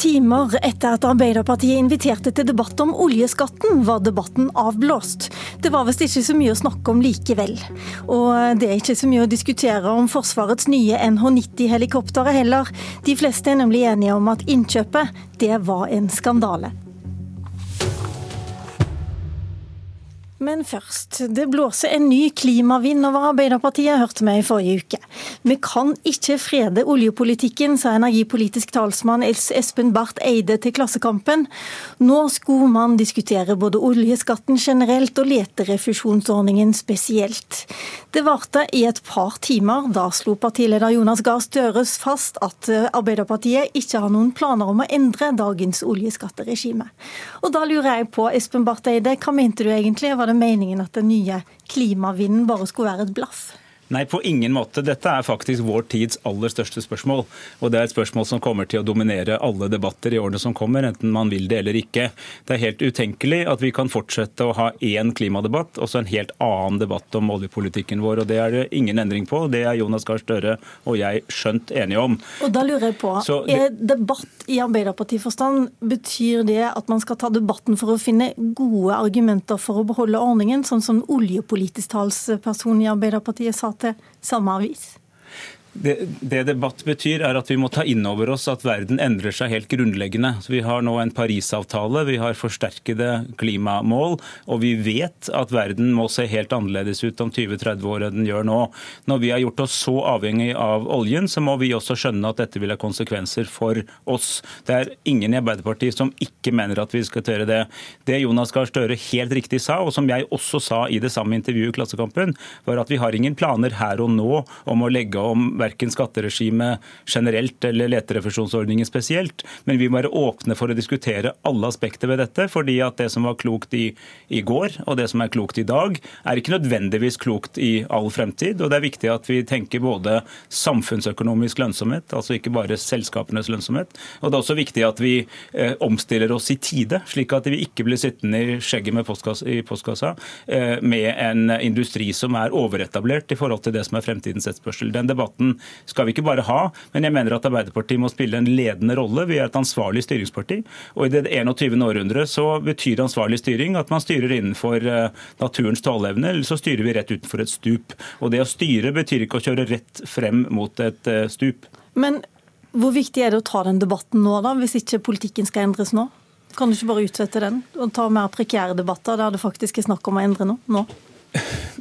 timer etter at Arbeiderpartiet inviterte til debatt om oljeskatten, var debatten avblåst. Det var visst ikke så mye å snakke om likevel. Og det er ikke så mye å diskutere om Forsvarets nye NH90-helikoptre heller. De fleste er nemlig enige om at innkjøpet, det var en skandale. Men først, det blåser en ny klimavind over Arbeiderpartiet, hørte vi i forrige uke. Vi kan ikke frede oljepolitikken, sa energipolitisk talsmann Espen Barth Eide til Klassekampen. Nå skulle man diskutere både oljeskatten generelt og leterefusjonsordningen spesielt. Det varte i et par timer. Da slo partileder Jonas Gahr Støre fast at Arbeiderpartiet ikke har noen planer om å endre dagens oljeskatteregime. Og da lurer jeg på, Espen Barth Eide, hva mente du egentlig? Var det meningen at den nye klimavinden bare skulle være et blaff? Nei, på ingen måte. Dette er faktisk vår tids aller største spørsmål. Og det er et spørsmål som kommer til å dominere alle debatter i årene som kommer, enten man vil det eller ikke. Det er helt utenkelig at vi kan fortsette å ha én klimadebatt og så en helt annen debatt om oljepolitikken vår. Og det er det ingen endring på. Det er Jonas Gahr Støre og jeg skjønt enige om. Og da lurer jeg på, så, er debatt i Arbeiderpartiforstand, betyr det at man skal ta debatten for å finne gode argumenter for å beholde ordningen, sånn som oljepolitisk talsperson i Arbeiderpartiet sa til samme avis? Det, det, debatt betyr, er at vi må ta inn over oss at verden endrer seg helt grunnleggende. Så vi har nå en Parisavtale, vi har forsterkede klimamål, og vi vet at verden må se helt annerledes ut om 20-30 år enn den gjør nå. Når vi har gjort oss så avhengig av oljen, så må vi også skjønne at dette vil ha konsekvenser for oss. Det er ingen i Arbeiderpartiet som ikke mener at vi skal gjøre det. Det Jonas Gahr Støre helt riktig sa, og som jeg også sa i det samme intervjuet i Klassekampen, var at vi har ingen planer her og nå om å legge om verken skatteregimet generelt eller leterefusjonsordningen spesielt. Men vi må være åpne for å diskutere alle aspekter ved dette. fordi at det som var klokt i, i går, og det som er klokt i dag, er ikke nødvendigvis klokt i all fremtid. Og det er viktig at vi tenker både samfunnsøkonomisk lønnsomhet, altså ikke bare selskapenes lønnsomhet. Og det er også viktig at vi eh, omstiller oss i tide, slik at vi ikke blir sittende i skjegget med postkassa, i postkassa eh, med en industri som er overetablert i forhold til det som er fremtidens etterspørsel. Den debatten skal vi ikke bare ha, men jeg mener at Arbeiderpartiet må spille en ledende rolle. Vi er et ansvarlig styringsparti. Og i det 21. århundre så betyr ansvarlig styring at man styrer innenfor eh, naturens tåleevne, eller så styrer vi rett utenfor et stup. Og det å styre betyr ikke å kjøre rett frem mot et eh, stup. Men hvor viktig er det å ta den debatten nå, da, hvis ikke politikken skal endres nå? Kan du ikke bare utsette den og ta mer prekære debatter der det faktisk er snakk om å endre noe nå?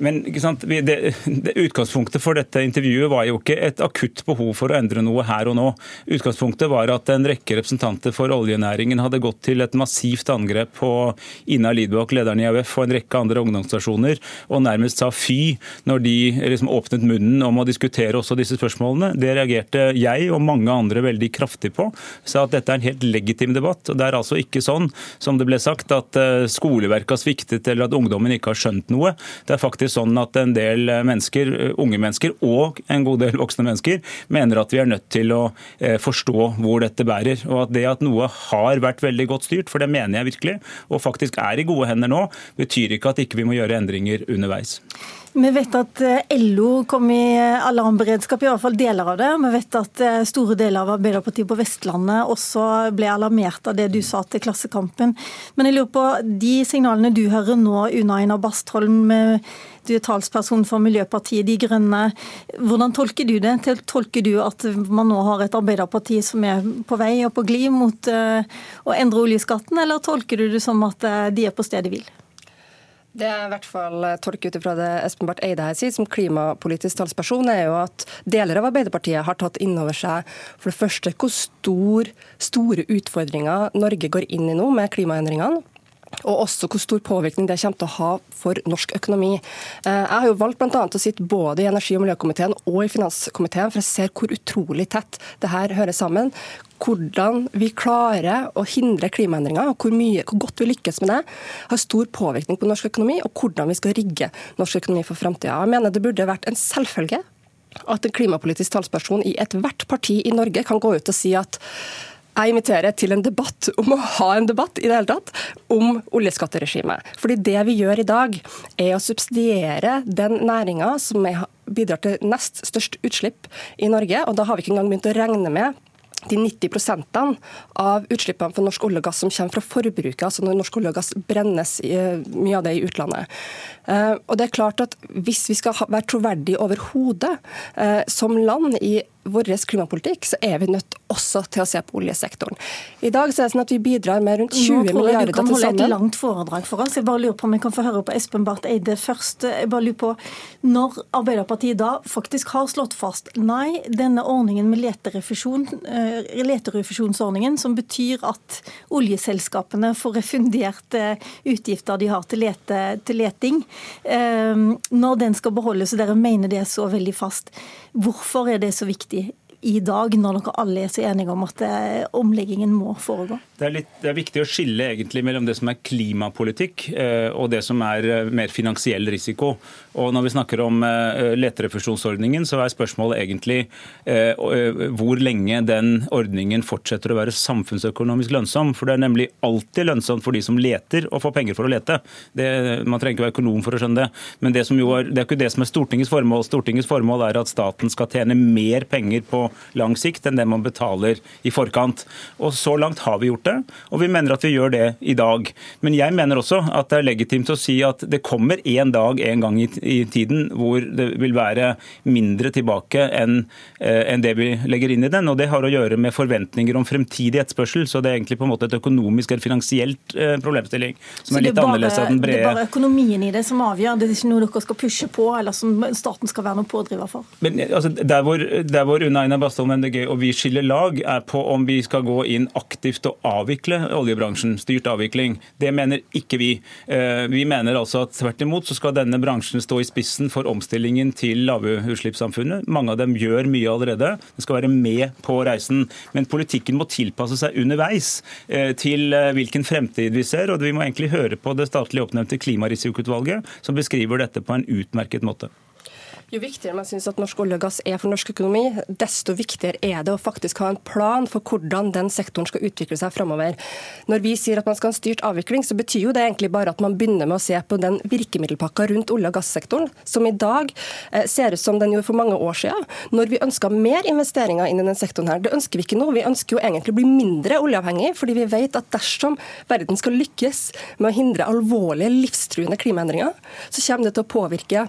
Men det, det, Utgangspunktet for dette intervjuet var jo ikke et akutt behov for å endre noe her og nå. Utgangspunktet var at en rekke representanter for oljenæringen hadde gått til et massivt angrep på Ina Lidbakk, lederen i AUF og en rekke andre ungdomsstasjoner, og nærmest sa fy når de liksom åpnet munnen om å diskutere også disse spørsmålene. Det reagerte jeg og mange andre veldig kraftig på. Sa at dette er en helt legitim debatt. og Det er altså ikke sånn som det ble sagt, at eh, skoleverket har sviktet eller at ungdommen ikke har skjønt noe. Det er faktisk sånn at en del mennesker, unge mennesker og en god del voksne mennesker mener at vi er nødt til å eh, forstå hvor dette bærer. Og at det at noe har vært veldig godt styrt, for det mener jeg virkelig, og faktisk er i gode hender nå, betyr ikke at ikke vi må gjøre endringer underveis. Vi vet at eh, LO kom i alarmberedskap, i hvert fall deler av det. Vi vet at eh, store deler av Arbeiderpartiet på Vestlandet også ble alarmert av det du sa til Klassekampen. Men jeg lurer på de signalene du hører nå, Una Einar Bastholm, du er talsperson for Miljøpartiet De Grønne. Hvordan tolker du det? Tolker du at man nå har et Arbeiderparti som er på vei og på glid mot eh, å endre oljeskatten, eller tolker du det som at de er på stedet hvil? Det jeg i hvert fall tolker ut ifra det Espen Barth Eide her sier, som klimapolitisk talsperson, er jo at deler av Arbeiderpartiet har tatt inn over seg for det første hvor stor, store utfordringer Norge går inn i nå med klimaendringene. Og også hvor stor påvirkning det kommer til å ha for norsk økonomi. Eh, jeg har jo valgt bl.a. å sitte både i energi- og miljøkomiteen og i finanskomiteen, for jeg ser hvor utrolig tett det her hører sammen hvordan vi klarer å hindre klimaendringer, og hvor, mye, hvor, godt vi lykkes med det, har stor påvirkning på norsk økonomi, og hvordan vi skal rigge norsk økonomi for framtida. Jeg mener det burde vært en selvfølge at en klimapolitisk talsperson i ethvert parti i Norge kan gå ut og si at jeg inviterer til en debatt om å ha en debatt i det hele tatt om oljeskatteregimet. Fordi det vi gjør i dag, er å subsidiere den næringa som bidrar til nest størst utslipp i Norge. Og da har vi ikke engang begynt å regne med de 90% av utslippene fra norsk olje og gass som kommer fra forbruket, altså når norsk olje og gass brennes, mye av det i utlandet. Eh, og det er klart at Hvis vi skal være troverdige overhodet eh, som land i vår klimapolitikk, så er vi nødt også til å se på oljesektoren. I dag så er det sånn at vi bidrar med rundt 20 milliarder til sammen. Nå tror jeg Du kan holde et langt foredrag for oss. Jeg bare lurer på om jeg kan få høre på Espen Barth Eide først. Jeg bare lurer på Når Arbeiderpartiet da faktisk har slått fast nei, denne ordningen med leterefusjon, uh, leterefusjonsordningen, som betyr at oljeselskapene får refundert uh, utgifter de har til, lete, til leting, uh, når den skal beholdes, og dere mener det er så veldig fast, hvorfor er det så viktig? viktig i dag, når dere alle er så enige om at eh, omleggingen må foregå? Det er, litt, det er, viktig å skille egentlig mellom det som er klimapolitikk eh, og det som er eh, mer finansiell risiko. Og Når vi snakker om leterefusjonsordningen, så er spørsmålet egentlig hvor lenge den ordningen fortsetter å være samfunnsøkonomisk lønnsom. For det er nemlig alltid lønnsomt for de som leter, å få penger for å lete. Det, man trenger ikke være økonom for å skjønne det. Men det, er, det er ikke det som er Stortingets formål. Stortingets formål er at staten skal tjene mer penger på lang sikt enn det man betaler i forkant. Og Så langt har vi gjort det, og vi mener at vi gjør det i dag. Men jeg mener også at det er legitimt å si at det kommer en dag en gang i, i tiden hvor det vil være mindre tilbake enn eh, en det vi legger inn i den. og Det har å gjøre med forventninger om fremtidig etterspørsel. Så det er egentlig på en måte et økonomisk eller finansielt eh, problemstilling som er litt bare, annerledes av den brede. Det er bare økonomien i det som avgjør, det er ikke noe dere skal pushe på, eller som staten skal være noen pådriver for? Men altså, Der hvor, der hvor Una Aina Bastholm MDG og vi skiller lag, er på om vi skal gå inn aktivt og avvikle oljebransjen. Styrt avvikling. Det mener ikke vi. Eh, vi mener altså at tvert imot så skal denne bransjen stå i spissen for omstillingen til lavutslippssamfunnet. Mange av dem gjør mye allerede. De skal være med på reisen. Men politikken må tilpasse seg underveis eh, til eh, hvilken fremtid vi ser. Og vi må egentlig høre på det statlig oppnevnte Klimarisikoutvalget, som beskriver dette på en utmerket måte. Jo viktigere man syns at norsk olje og gass er for norsk økonomi, desto viktigere er det å faktisk ha en plan for hvordan den sektoren skal utvikle seg framover. Når vi sier at man skal ha en styrt avvikling, så betyr jo det egentlig bare at man begynner med å se på den virkemiddelpakka rundt olje- og gassektoren, som i dag eh, ser ut som den gjorde for mange år siden, når vi ønska mer investeringer inn i den sektoren her. Det ønsker vi ikke nå. Vi ønsker jo egentlig å bli mindre oljeavhengig, fordi vi vet at dersom verden skal lykkes med å hindre alvorlige, livstruende klimaendringer, så kommer det til å påvirke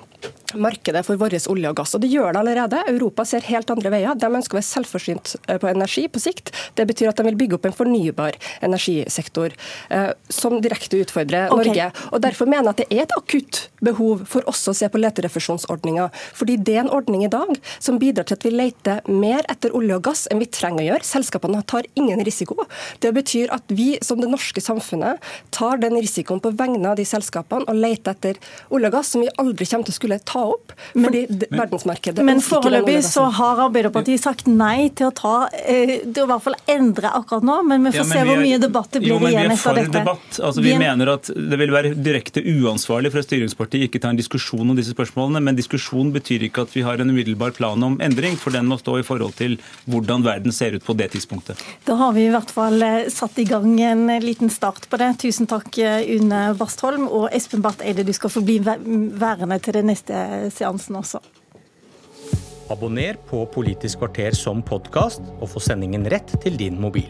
markedet for vår olje og gass. Og det gjør det allerede. Europa ser helt andre veier. De ønsker å være selvforsynt eh, på energi på sikt. Det betyr at de vil bygge opp en fornybar energisektor eh, som direkte utfordrer okay. Norge. Og Derfor mener jeg at det er et akutt behov for også å se på leterefusjonsordninga. Fordi det er en ordning i dag som bidrar til at vi leter mer etter olje og gass enn vi trenger å gjøre. Selskapene tar ingen risiko. Det betyr at vi som det norske samfunnet tar den risikoen på vegne av de selskapene og leter etter olje og gass som vi aldri kommer til å skulle ta opp. fordi men, verdensmarkedet Men foreløpig så har Arbeiderpartiet sagt nei til å ta det til å i hvert fall endre akkurat nå, men vi får ja, men se hvor mye debatt det blir jo, igjen etter dette. Debatt. Altså, vi, vi mener at det vil være direkte uansvarlig for et styringsparti ikke ta en diskusjon om disse spørsmålene, men diskusjon betyr ikke at vi har en umiddelbar plan om endring, for den må stå i forhold til hvordan verden ser ut på det tidspunktet. Da har vi i hvert fall eh, satt i gang en liten start på det. Tusen takk, eh, Une Bastholm. Og Espen Barth Eide, du skal få bli værende til det neste seansen også. Abonner på Politisk kvarter som podkast, og få sendingen rett til din mobil.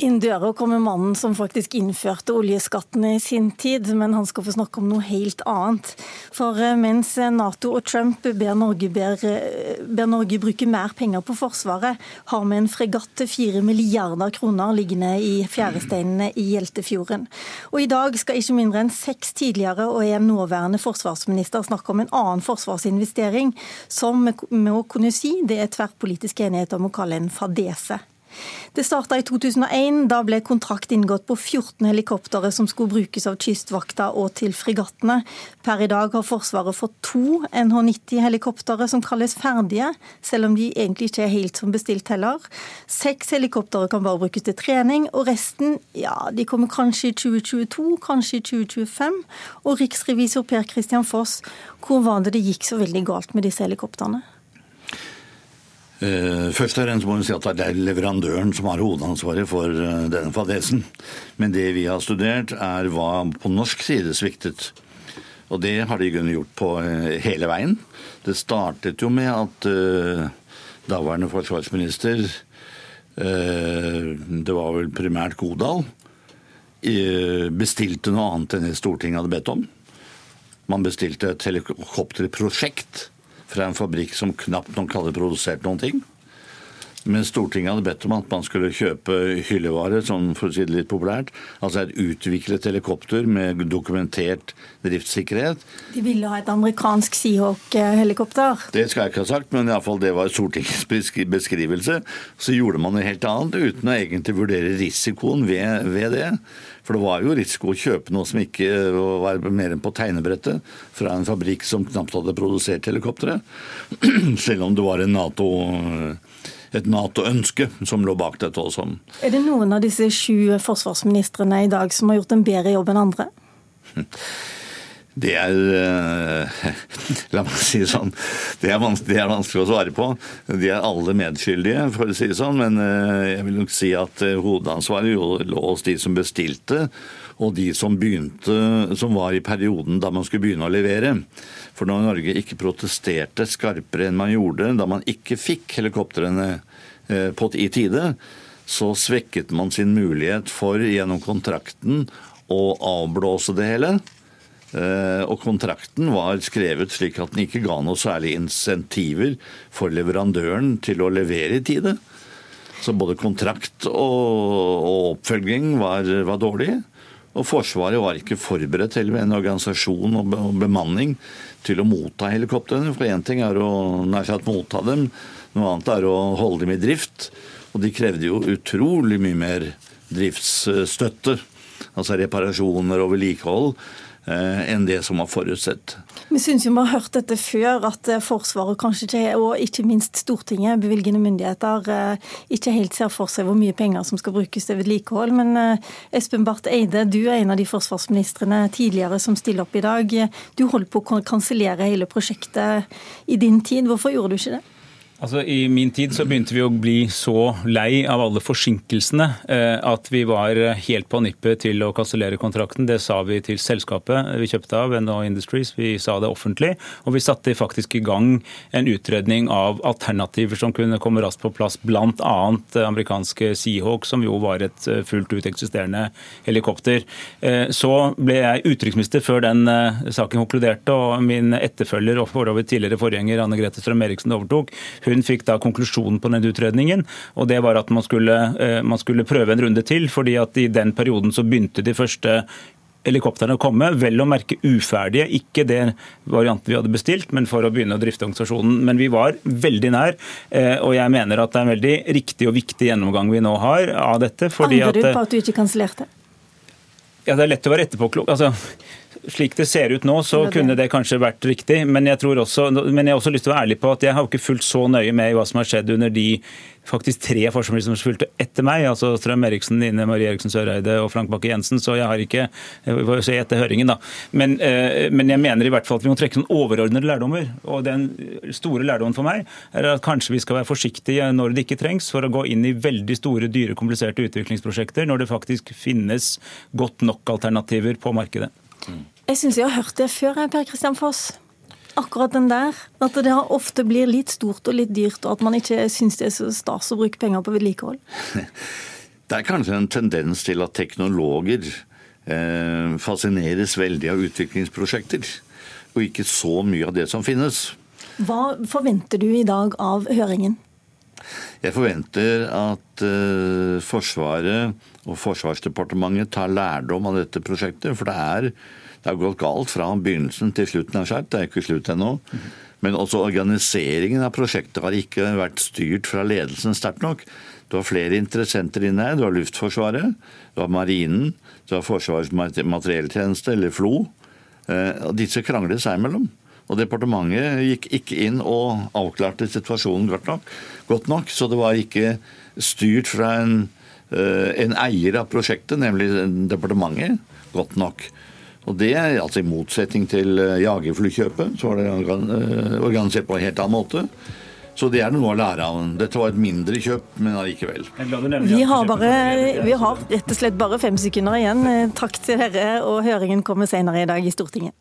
Inn døra kommer mannen som faktisk innførte oljeskattene i sin tid, men han skal få snakke om noe helt annet. For eh, mens Nato og Trump ber Norge, ber, eh, ber Norge bruke mer penger på Forsvaret, har vi en fregatt til fire milliarder kroner liggende i fjæresteinene i Hjeltefjorden. Og i dag skal ikke mindre enn seks tidligere og en nåværende forsvarsminister snakke om en annen forsvarsinvestering, som vi må kunne si det er tverrpolitisk enighet om å kalle en fadese. Det starta i 2001. Da ble kontrakt inngått på 14 helikoptre som skulle brukes av Kystvakta og til fregattene. Per i dag har Forsvaret fått to NH90-helikoptre som kalles ferdige, selv om de egentlig ikke er helt som bestilt heller. Seks helikoptre kan bare brukes til trening, og resten ja, de kommer kanskje i 2022, kanskje i 2025. Og riksrevisor Per Christian Foss, hvor var det det gikk så veldig galt med disse helikoptrene? Eh, først og fremst må vi si at det er leverandøren som har hovedansvaret for eh, denne fadesen. Men det vi har studert, er hva på norsk side sviktet. Og det har de gjort på eh, hele veien. Det startet jo med at daværende forsvarsminister, det var vel primært Godal, bestilte noe annet enn det Stortinget hadde bedt om. Man bestilte et helikopterprosjekt fra en fabrikk som knapt nok hadde produsert noen ting. Men Stortinget hadde bedt om at man skulle kjøpe hyllevare, sånn for å si det litt populært. Altså et utviklet helikopter med dokumentert driftssikkerhet. De ville ha et amerikansk Seahawk-helikopter? Det skal jeg ikke ha sagt, men iallfall det var Stortingets beskrivelse. Så gjorde man noe helt annet uten å egentlig vurdere risikoen ved, ved det. For det var jo risiko å kjøpe noe som ikke var mer enn på tegnebrettet fra en fabrikk som knapt hadde produsert helikoptre. Selv om det var en Nato et Nato-ønske som lå bak dette også. Er det noen av disse sju forsvarsministrene i dag som har gjort en bedre jobb enn andre? Det er eh, La meg si sånn. Det er, det er, vanskelig, å svare på. De er alle medskyldige, for å si det sånn. Men eh, jeg vil nok si at eh, hovedansvaret lå hos de som bestilte, og de som begynte, som var i perioden da man skulle begynne å levere. For når Norge ikke protesterte skarpere enn man gjorde da man ikke fikk helikoptrene i tide, så svekket man sin mulighet for gjennom kontrakten å avblåse det hele. Eh, og kontrakten var skrevet slik at den ikke ga noe særlig insentiver for leverandøren til å levere i tide. Så både kontrakt og, og oppfølging var, var, dårlig. Og Forsvaret var ikke forberedt til en organisasjon og, bemanning til å motta helikoptrene. For én ting er å nær sagt motta dem, noe annet er å holde dem i drift. Og de krevde jo utrolig mye mer driftsstøtte, altså reparasjoner og vedlikehold Eh, enn det som var forutsett. Vi syns jo vi har hørt dette før, at eh, Forsvaret kanskje ikke, og ikke minst Stortinget, bevilgende myndigheter, eh, ikke helt ser for seg hvor mye penger som skal brukes til vedlikehold. Men Espen Barth Eide, du er en av de forsvarsministrene tidligere som stiller opp i dag. Du holdt på å kansellere hele prosjektet i din tid. Hvorfor gjorde du ikke det? Altså, I min tid så begynte vi å bli så lei av alle forsinkelsene eh, at vi var helt på nippet til å kansellere kontrakten. Det sa vi til selskapet vi kjøpte av, NO Industries. Vi sa det offentlig. Og vi satte faktisk i gang en utredning av alternativer som kunne komme raskt på plass, bl.a. amerikanske Seahawk, som jo var et eh, fullt ut eksisterende helikopter. Eh, så ble jeg utenriksminister før den saken konkluderte, og min etterfølger og tidligere forgjenger Anne Grete Strøm Eriksen overtok. Hun fikk da konklusjonen på den utredningen, og det var at man skulle, eh, man skulle prøve en runde til. fordi at i den perioden så begynte de første helikoptrene komme, vel å merke uferdige. Ikke det varianten vi hadde bestilt, men for å begynne å drifte organisasjonen. Men vi var veldig nær, eh, og jeg mener at det er en veldig riktig og viktig gjennomgang vi nå har av dette. Angrer du på at du ikke kansellerte? Ja, Det er lett å være etterpåklok. Altså, slik det ser ut nå, så det kunne det kanskje vært riktig. Men jeg, også, men jeg har også lyst til å være ærlig på at jeg har ikke fulgt så nøye med i hva som har skjedd under de faktisk tre forsvarsministre som fulgte etter meg, altså Strøm Eriksen, Ine Marie Eriksen Søreide og Frank Bakke-Jensen. Så jeg har ikke jeg jo se etter høringen, da. Men, eh, men, jeg mener i hvert fall at vi må trekke noen overordnede lærdommer. Og den store lærdommen for meg er at kanskje vi skal være forsiktige når det ikke trengs, for å gå inn i veldig store, dyre, kompliserte utviklingsprosjekter når det faktisk finnes godt nok alternativer på markedet. Jeg syns jeg har hørt det før, Per Kristian Foss. Akkurat den der. At det ofte blir litt stort og litt dyrt, og at man ikke syns det er så stas å bruke penger på vedlikehold. Det er kanskje en tendens til at teknologer eh, fascineres veldig av utviklingsprosjekter, og ikke så mye av det som finnes. Hva forventer du i dag av høringen? Jeg forventer at uh, Forsvaret og Forsvarsdepartementet tar lærdom av dette prosjektet. For det, er, det har gått galt fra begynnelsen til slutten av skjert. Det er ikke slutt ennå. Men også organiseringen av prosjektet har ikke vært styrt fra ledelsen sterkt nok. Du har flere interessenter inne her. Du har Luftforsvaret, du har Marinen, du har Forsvarets materielltjeneste, eller FLO. Uh, og disse krangler seg imellom. Og departementet gikk ikke inn og avklarte situasjonen godt nok. Godt nok så det var ikke styrt fra en, eh, en eier av prosjektet, nemlig departementet, godt nok. Og det er altså I motsetning til eh, jagerflykjøpet, så var det eh, organisert på en helt annen måte. Så det er noe å lære av. Dette var et mindre kjøp, men allikevel. Vi har, bare, vi har rett og slett bare fem sekunder igjen. Takk til dere, og høringen kommer senere i dag i Stortinget.